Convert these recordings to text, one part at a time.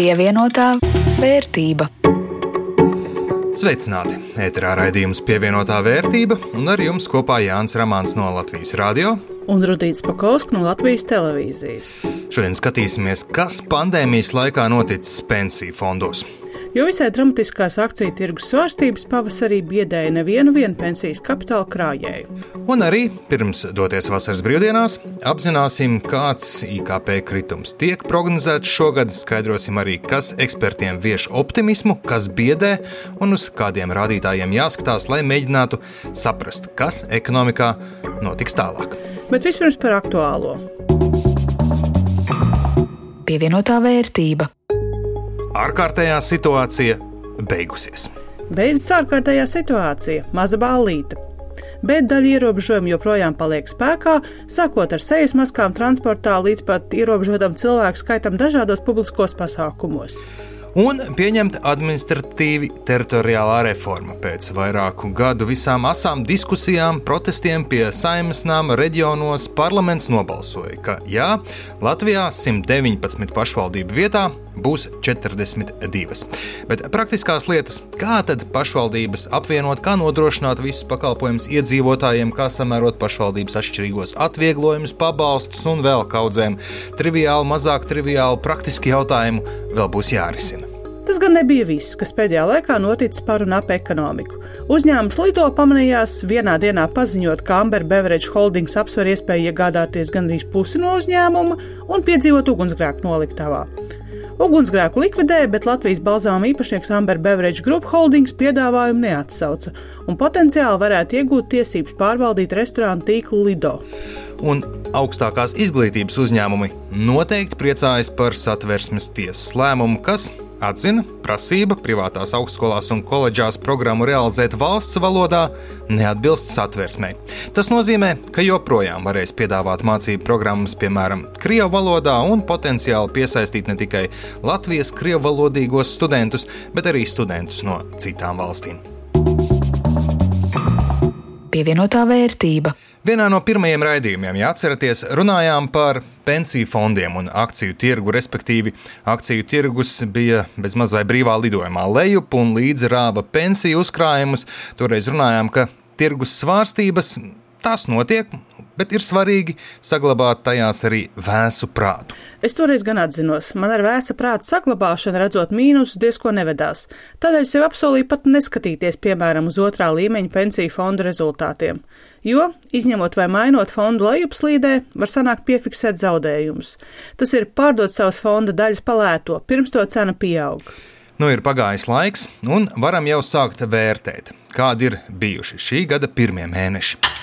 Pievienotā vērtība. Sveicināti! Ēterā raidījums pievienotā vērtība, un ar jums kopā Jānis Rāmāns no Latvijas Rādio un Rudīts Pakausks no Latvijas televīzijas. Šodien skatīsimies, kas pandēmijas laikā noticis pensiju fondos. Jo visai dramatiskās akciju tirgus svārstības pavasarī biedēja nevienu pensijas kapitāla krājēju. Un arī pirms doties vasaras brīvdienās, apzināsim, kāds IKP kritums tiek prognozēts šogad. Skaidrosim arī, kas ekspertiem vieš optimismu, kas biedē un uz kādiem rādītājiem jāskatās, lai mēģinātu saprast, kas ekonomikā notiks tālāk. Bet vispirms par aktuālo. Pievienotā vērtība ārkārtējā situācija beigusies. Beidzas ārkārtējā situācija, maza ballīte. Bet daļa ierobežojumu joprojām paliek spēkā, sākot ar sejas maskām transportā līdz pat ierobežotam cilvēku skaitam dažādos publiskos pasākumos un pieņemta administratīvi teritoriālā reforma. Pēc vairāku gadu visām asām diskusijām, protestiem pie saimnes nama reģionos parlaments nobalsoja, ka jā, Latvijā 119 pašvaldību vietā būs 42. Bet praktiskās lietas, kā tad pašvaldības apvienot, kā nodrošināt visus pakalpojumus iedzīvotājiem, kā samērot pašvaldības atšķirīgos atvieglojumus, pabalstus un vēl kaudzēm, triviāli, mazāk triviāli, praktiski jautājumi vēl būs jārisina. Tas gan nebija viss, kas pēdējā laikā noticis par un ap ekonomiku. Uzņēmums Lido pamanījās vienā dienā paziņot, ka Amber Beverage Holdings apsver iespēju iegādāties gandrīz pusi no uzņēmuma un piedzīvot ugunsgrēku noliktavā. Ugunsgrēku likvidēja, bet Latvijas balzāma īpašnieks Amber Beverage Group Holdings piedāvājumu neatsauca un potenciāli varētu iegūt tiesības pārvaldīt restorānu tīklu Lido. Un augstākās izglītības uzņēmumi noteikti priecājas par satversmes tiesas lēmumu, kas atzina, prasība privātās augstskolās un koledžās programmu realizēt valsts valodā neatbilst satversmei. Tas nozīmē, ka joprojām varēs piedāvāt mācību programmas, piemēram, Krievu valodā un potenciāli piesaistīt ne tikai Latvijas krievu valodīgos studentus, bet arī studentus no citām valstīm. Pievienotā vērtība. Vienā no pirmajiem raidījumiem, ja atceraties, runājām par pensiju fondiem un akciju tirgu, respektīvi, akciju tirgus bija bezmaz vai brīvā lidojumā lejup un līdzi rāva pensiju uzkrājumus. Toreiz runājām, ka tirgus svārstības tās notiek, bet ir svarīgi saglabāt tajās arī vēsu prātu. Es toreiz gan atzinos, man ar vēsa prāta saglabāšanu redzot mīnusus diezko nevedās. Tādēļ sev apsolīju pat neskatīties, piemēram, uz otrā līmeņa pensiju fondu rezultātiem. Jo, izņemot vai mainot fondu lejupslīdē, var sanākt piefiksēt zaudējumus. Tas ir pārdot savas fonda daļas palēto, pirms to cena pieaug. Nu, ir pagājis laiks, un varam jau sākt vērtēt, kādi ir bijuši šī gada pirmie mēneši.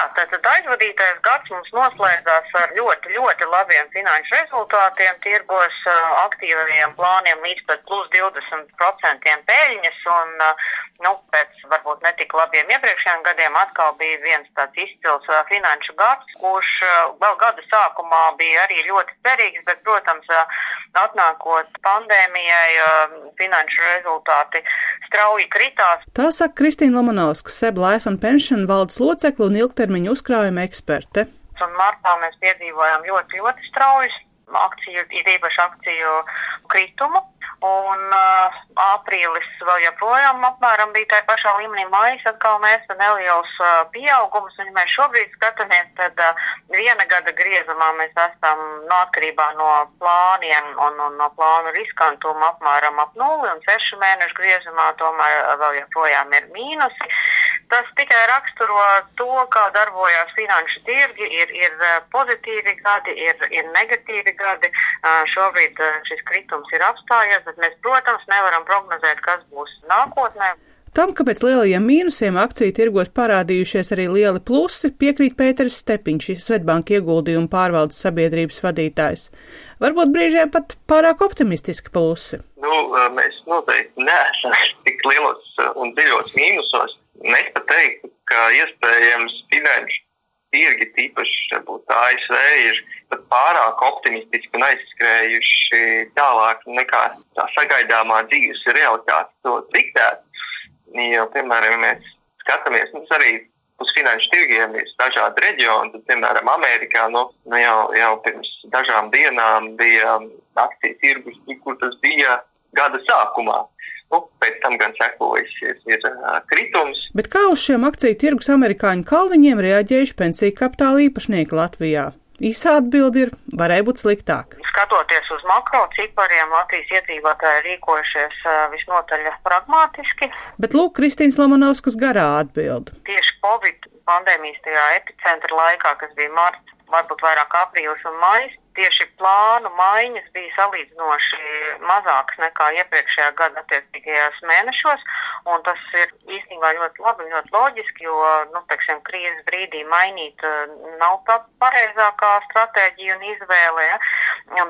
Jā, tātad aizvadītais gads mums noslēdzās ar ļoti, ļoti labiem finanšu rezultātiem, tirgos aktīvajiem plāniem līdz pat plus 20% peļņas un, nu, pēc varbūt netik labiem iepriekšējiem gadiem atkal bija viens tāds izcils finanšu gads, kurš vēl gada sākumā bija arī ļoti cerīgs, bet, protams, atnākot pandēmijai, finanšu rezultāti strauji kritās. Tā saka Kristīna Lomanovska, Seb Life and Pension valdes locekla un ilgtermiņa uzkrājuma eksperte. Un martā mēs piedzīvojām ļoti, ļoti strauju akciju, ir īpaši akciju kritumu. Un uh, aprīlis vēl joprojām apmēram bija tajā pašā līmenī. Mājas atkal mēs neliels uh, pieaugums. Un, ja mēs šobrīd skatāmies, tad uh, viena gada griezumā mēs esam no atkarībā no plāniem un, un no plānu riskantuma apmēram ap nulli un sešu mēnešu griezumā tomēr vēl joprojām ir mīnusi. Tas tikai raksturo to, kā darbojas finanšu tirgi. Ir, ir eh, pozitīvi gadi, ir, ir negatīvi gadi. Eh, šobrīd eh, šis kritums ir apstājies, bet mēs, protams, nevaram prognozēt, kas būs nākotnē. Tam, ka pēc lielajiem mīnusiem akciju tirgos parādījušies arī lieli plusi, piekrīt Pēters Stepiņš, Svetbanka ieguldījuma pārvaldes sabiedrības vadītājs. Varbūt brīžiem pat pārāk optimistiski plusi. Nu, mēs noteikti neesam tik lielos un dziļos mīnusos. Es pat teiktu, ka iespējams finanšu tirgi, tīpaši ASV, ir pārāk optimistiski un aizskrējuši tālāk nekā tā sagaidāmā dzīves realitāte to diktētu. Jo, piemēram, ja mēs skatāmies, mums arī uz finanšu tirgiem ir dažādi reģioni. Tad, piemēram, Amerikā nu, nu jau, jau pirms dažām dienām bija akciju tirgus, kur tas bija gada sākumā. Nu, pēc tam gan sekojas ir, uh, kritums. Bet kā uz šiem akciju tirgus amerikāņu kalniņiem reaģējuši pensiju kapitāla īpašnieki Latvijā? Īsā atbilde ir, varēja būt sliktāk. Skatoties uz makro cipariem, Latvijas iedzīvotāji rīkojušies visnotaļ pragmatiski. Bet lūk, Kristīnas Lamanovskas garā atbild. Tieši Covid pandēmijas tajā epicentra laikā, kas bija marts, varbūt vairāk aprīlis un maijs, tieši plānu maiņas bija salīdzinoši mazākas nekā iepriekšējā gada attiecīgajās mēnešos, un tas ir īstenībā ļoti labi, ļoti loģiski, jo, nu, teiksim, krīzes brīdī mainīt eh, nav tā pareizākā stratēģija un izvēle, ja?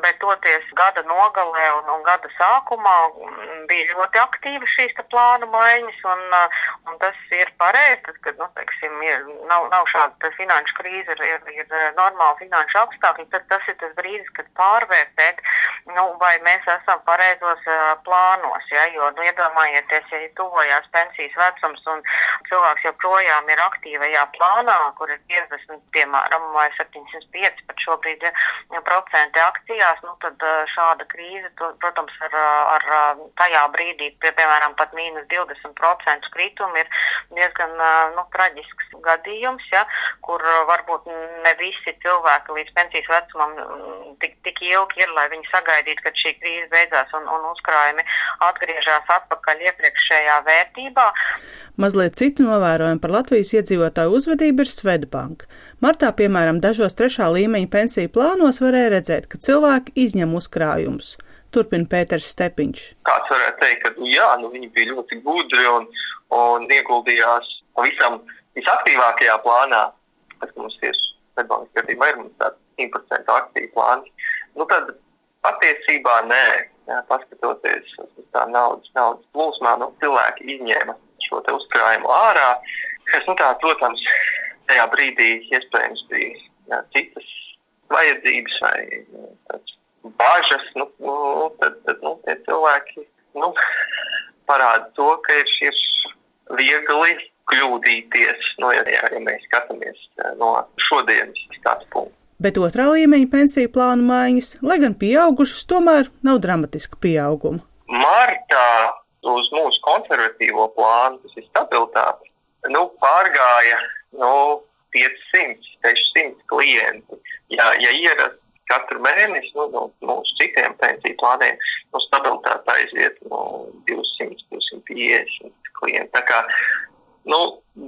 bet toties gada nogalē un, un gada sākumā mm, bija ļoti aktīva šīs plānu maiņas, un, eh, un tas ir pareizi, tad, kad, nu, teiksim, ir, nav, nav šāda finanšu krīze, ir, ir, ir eh, normāla finanšu apstākļi, tad tas ir tas brīdis, kad pārvērtēt, nu, vai mēs esam pareizos uh, plānos. Ja? Jo, nu, iedomājieties, ja tuvojās pensijas vecums un cilvēks joprojām ir aktīvajā plānā, kur ir 50, piemēram, vai 705 pat šobrīd ja, procenti akcijās, nu, tad uh, šāda krīze, tu, protams, ar, ar tajā brīdī, pie, piemēram, pat mīnus 20% kritumu ir diezgan nu, traģisks gadījums, ja, kur varbūt ne visi cilvēki līdz pensijas vecumam tik, tik ilgi ir, lai viņi sagaidītu, kad šī krīze beidzās un, un uzkrājumi atgriežas atpakaļ iepriekšējā vērtībā. Mazliet citu novērojumu par Latvijas iedzīvotāju uzvedību ir Svedbanka. Martā, piemēram, dažos trešā līmeņa pensiju plānos varēja redzēt, ka cilvēki izņem uzkrājumus. Turpina Pēters Stepiņš. Kāds varētu teikt, ka jā, nu, viņi bija ļoti gudri un, un ieguldījās pavisam visaktīvākajā plānā, kas mums ir Svedbankas gadījumā, ir mums tāds 100% aktīvu plānu, nu tad patiesībā nē. Jā, paskatoties uz tā naudas, naudas plūsmā, nu, cilvēki izņēma šo uzkrājumu ārā, kas, nu, tā, protams, tajā brīdī iespējams bija jā, citas vajadzības vai tāds, bažas, nu, nu, tad, tad nu, tie cilvēki nu, parāda to, ka ir, ir viegli kļūdīties, nu, ja, ja mēs skatāmies no šodienas skatu punkta bet otrā līmeņa pensiju plānu maiņas, lai gan pieaugušas, tomēr nav dramatiska pieauguma. Martā uz mūsu konservatīvo plānu, tas ir stabilitāte, nu, pārgāja nu, 500, 600 klienti. Ja, ja ierast katru mēnesi nu, no mūsu citiem pensiju plāniem, no stabilitāte aiziet no 200, 250 klienti. Tā kā nu,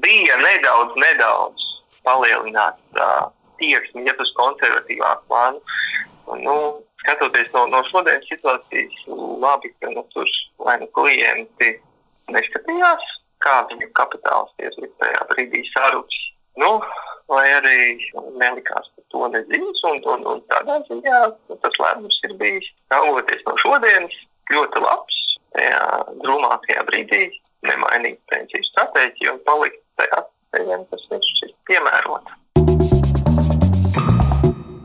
bija nedaudz, nedaudz palielināts uh, tieksmi iet uz konservatīvāku plānu. Nu, skatoties no, no šodienas situācijas, labi, ka nu, tur vai nu klienti neskatījās, kā viņu kapitāls tieši tajā brīdī saruks. Nu, vai arī nelikās par to neziņas, un, un, un tādā ziņā nu, tas lēmums ir bijis, raugoties no šodienas, ļoti labs tajā drūmākajā brīdī, nemainīt pensiju stratēģiju un palikt tajā, kas ir piemērota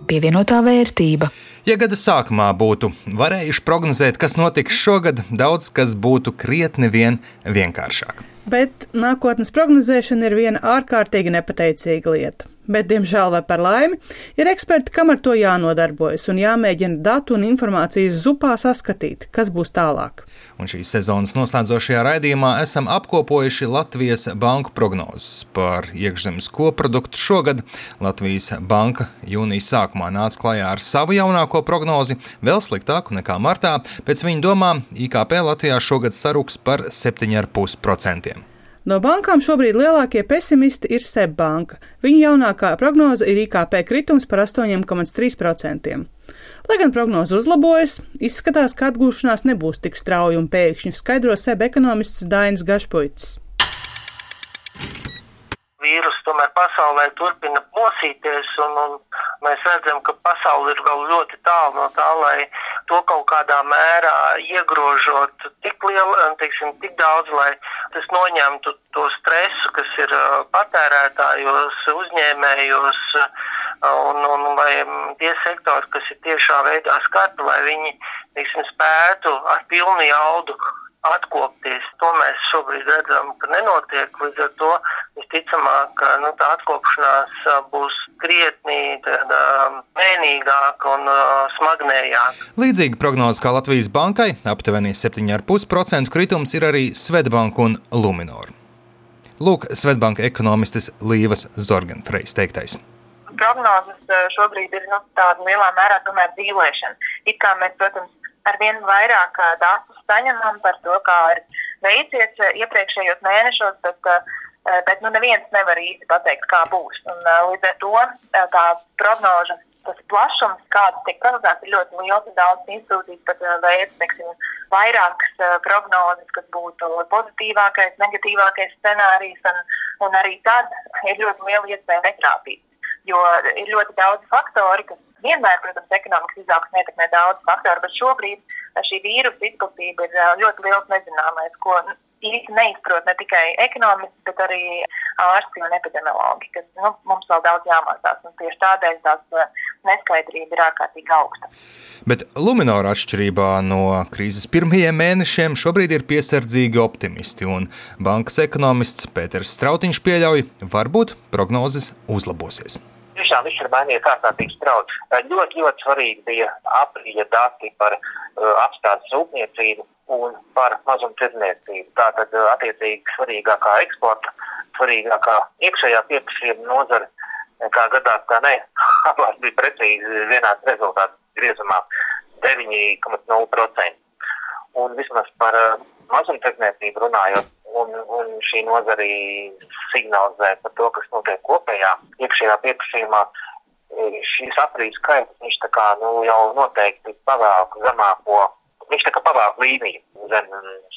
pievienotā vērtība. Ja gada sākumā būtu varējuši prognozēt, kas notiks šogad, daudz kas būtu krietni vien vienkāršāk. Bet nākotnes prognozēšana ir viena ārkārtīgi nepateicīga lieta bet, diemžēl vai par laimi, ir eksperti, kam ar to jānodarbojas un jāmēģina datu un informācijas zupā saskatīt, kas būs tālāk. Un šīs sezonas noslēdzošajā raidījumā esam apkopojuši Latvijas banku prognozes par iekšzemes koproduktu šogad. Latvijas banka jūnijas sākumā nāca klajā ar savu jaunāko prognozi, vēl sliktāku nekā martā. Pēc viņa domām IKP Latvijā šogad saruks par 7,5%. No bankām šobrīd lielākie pesimisti ir Seibanka. Viņa jaunākā prognoze ir IKP kritums par 8,3%. Lai gan prognoze uzlabojas, izskatās, ka atgūšanās nebūs tik strauja un pēkšņa, skaidro Seb ekonomists Dainis Gašpuits vīrus tomēr pasaulē turpina mosīties, un, un mēs redzam, ka pasaule ir vēl ļoti tālu no tā, lai to kaut kādā mērā iegrožot tik lielu, teiksim, tik daudz, lai tas noņemtu to stresu, kas ir patērētājos, uzņēmējos, un, un lai tie sektori, kas ir tiešā veidā skarti, lai viņi, teiksim, spētu ar pilnu jaudu atkopties. To mēs šobrīd redzam, ka nenotiek. Līdz ar to visticamāk, nu, tā atkopšanās būs krietni mēnīgāka un uh, smagnējāka. Līdzīga prognoze kā Latvijas bankai, aptuveni 7,5% kritums ir arī Svetbanka un Luminor. Lūk, Svetbanka ekonomistes Līvas Zorgenfreis teiktais prognozes šobrīd ir nu, tāda lielā mērā dzīvošana. It kā mēs, protams, ar vien vairāk datus saņemam par to, kā ir veicies iepriekšējos mēnešos, bet bet nu, neviens nevar īsti pateikt, kā būs. Un, eh, līdz ar to eh, tā prognoža, tas plašums, kāds tiek prognozēts, ir ļoti liels. Daudz institūcijas pat teiksim, vairākas prognozes, kas būtu pozitīvākais, negatīvākais scenārijs, un, un arī tad ir ļoti liela iespēja netrāpīt. Jo ir ļoti daudz faktori, kas vienmēr, protams, ekonomikas izaugsmē ietekmē daudz faktoru, bet šobrīd šī vīrusu izplatība ir ļoti liels nezināmais, ko īsti neizprot ne tikai ekonomisti, bet arī ārsti un epidemiologi, kas nu, mums vēl daudz jāmācās. Tieši tādēļ tās uh, neskaidrība ir ārkārtīgi augsta. Bet Luminora atšķirībā no krīzes pirmajiem mēnešiem šobrīd ir piesardzīgi optimisti, un bankas ekonomists Pēters Strautiņš pieļauj, varbūt prognozes uzlabosies. Tiešām viņš ir mainījies ārkārtīgi strauji. Ļoti, ļoti svarīgi bija aprīļa dati par uh, apstādes rūpniecību un par mazumtirdzniecību. Tātad, uh, attiecīgi, svarīgākā eksporta, svarīgākā iekšējā pieprasījuma nozara, kā gadās, tā ne, abās bija precīzi vienāds rezultāts griezumā - 9,0%. Un vismaz par uh, mazumtirdzniecību runājot, un, un šī nozara signalizē par to, kas notiek kopējā iekšējā pieprasījumā. Šīs aprīļa skaits viņš kā nu, jau noteikti pavēl zemāko viņš tā kā pavēl līniju zem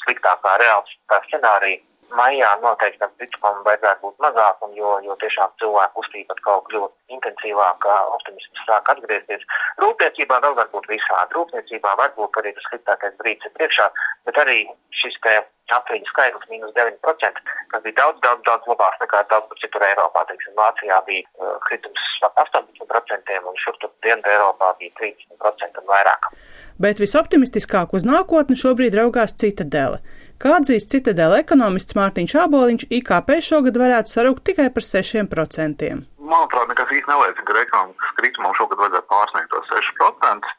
sliktākā reāla scenārija. Maijā noteikti tam ticamam vajadzētu būt mazākam, jo, jo tiešām cilvēku uztība atkal kļūt intensīvāka, optimisms sāk atgriezties. Rūpniecībā vēl var būt visādi. Rūpniecībā varbūt arī tas sliktākais brīdis ir priekšā, bet arī šis te aprīļa skaitlis mīnus 9%, kas bija daudz, daudz, daudz labāks nekā daudz kur citur Eiropā. Teiksim, Vācijā bija uh, kritums ap 18% un šur tur Dienvidu Eiropā bija 30% un vairāk bet visoptimistiskāk uz nākotni šobrīd raugās Citadele. Kā atzīst Citadele ekonomists Mārtiņš Āboliņš, IKP šogad varētu sarūkt tikai par 6%. Manuprāt, nekas īsti neliecina, ka ekonomikas kritumam šogad vajadzētu pārsniegt tos 6%.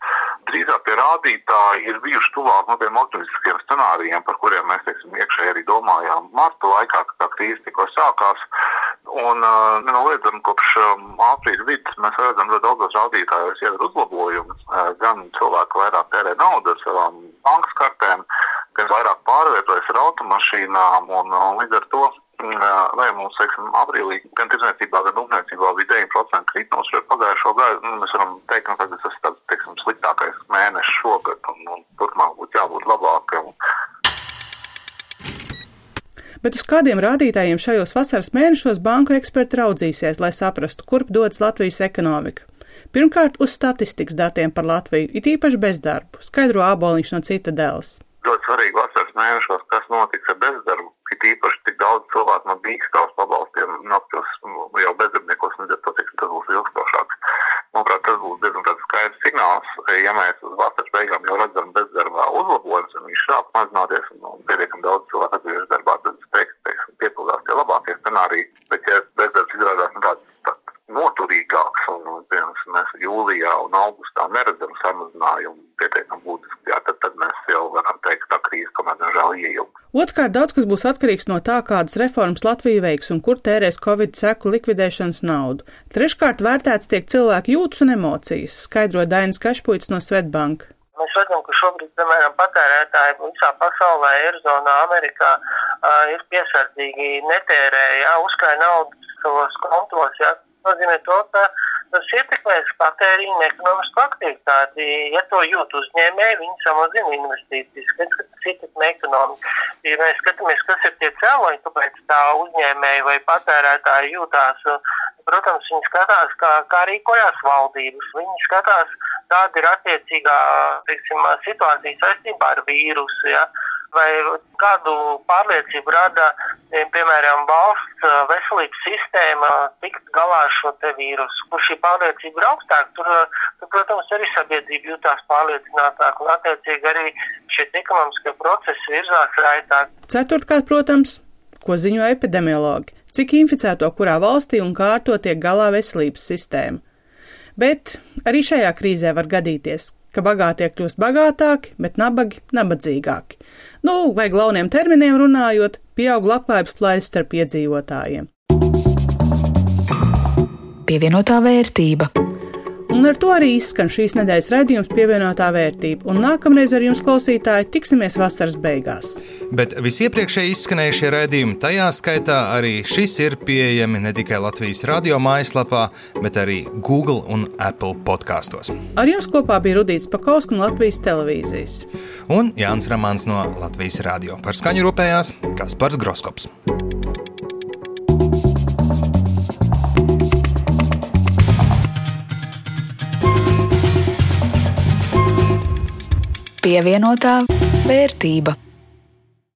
Drīzāk tie rādītāji ir bijuši tuvāk no tiem optimistiskiem scenārijiem, par kuriem mēs teiksim, iekšēji arī domājām marta laikā, kad krīze tikko sākās. Un uh, nenoliedzami kopš um, aprīļa vidus mēs redzam, ka daudzos rādītājos jau ir uzlabojumi. Uh, gan cilvēki vairāk tērē naudu ar savām bankas kartēm, gan vairāk pārvietojas ar automašīnām. Un, uh, līdz ar to vai mums, teiksim, aprīlī gan tirdzniecībā, gan rūpniecībā bija 9% kritums pret pagājušo gadu. Nu, mēs varam teikt, ka tas ir tāds, teiksim, sliktākais mēnesis šogad, un, un turpmāk būtu jābūt labākam. Bet uz kādiem rādītājiem šajos vasaras mēnešos banku eksperti raudzīsies, lai saprastu, kurp dodas Latvijas ekonomika? Pirmkārt, uz statistikas datiem par Latviju, it īpaši bezdarbu, skaidro āboliņš no Citadeles. Ļoti svarīgi vasaras mēnešos, kas notiks ar bezdarbu, it īpaši cik daudz cilvēku no dīkstāvs pabalstiem nokļūs jau bezdarbniekos, un tas, teiksim, tas būs ilgstošāks. Manuprāt, tas būs diezgan tāds skaidrs signāls, ja mēs uz vasaras beigām jau redzam bezdarbā uzlabojums, un viņš sāk mazināties, un, un pietiekami daudz cilvēku atgriežas darbā, tad scenāriju, bet ja bezdarbs izrādās nu, tāds, tāds noturīgāks un, un piemēram, mēs jūlijā un augustā neredzam samazinājumu pietiekami būtiski, jā, tad, tad mēs jau varam teikt, ka tā krīze, kamēr nežēl Otrkārt, daudz kas būs atkarīgs no tā, kādas reformas Latvija veiks un kur tērēs Covid seku likvidēšanas naudu. Treškārt, vērtēts tiek cilvēku jūtas un emocijas, skaidro Dainis Kašpuits no Svetbanka. Mēs redzam, ka šobrīd, piemēram, patērētāji visā pasaulē, Eirozonā, Amerikā uh, ir piesardzīgi, netērē, jā, uzkrāj naudu savos kontos. Jā. Tas nozīmē to, ka tas ietekmēs patēriņu un ekonomisku aktivitāti. Ja to jūt uzņēmēji, viņi samazina investīcijas, kas ietekmē ekonomiku. Ja mēs skatāmies, kas ir tie cēloņi, kāpēc tā uzņēmēji vai patērētāji jūtās, protams, viņi skatās, kā, kā rīkojās valdības. Viņi skatās, kāda ir attiecīgā teiksim, situācija saistībā ar vīrusu. Ja? Vai kādu pārliecību rada, piemēram, valsts veselības sistēma tikt galā ar šo vīrusu? Kur šī pārliecība ir augstāka, tur, tur, protams, arī sabiedrība jutās pārliecinātāk un, attiecīgi, arī šie ekonomiskie procesi virzās raitāk. Ceturtkārt, protams, ko ziņo epidemiologi. cik inficēto kurā valstī un kā ar to tiek galā veselības sistēma. Bet arī šajā krīzē var gadīties, ka bagātie kļūst bagātāki, bet nabagi nabadzīgāki. Nu, vai glauniem terminiem runājot, pieaug labklājības plājas starp iedzīvotājiem. Pievienotā vērtība. Un ar to arī izskan šīs nedēļas raidījums pievienotā vērtība, un nākamreiz ar jums, klausītāji, tiksimies vasaras beigās. Bet visiepriekšēji izskanējušie raidījumi, tajā skaitā arī šis ir pieejami ne tikai Latvijas radio mājaslapā, bet arī Google un Apple podkastos. Ar jums kopā bija Rudīts Pakausks no Latvijas televīzijas. Un Jānis Ramāns no Latvijas radio. Par skaņu rūpējās Kaspars Groskops. Pievienotā vērtība.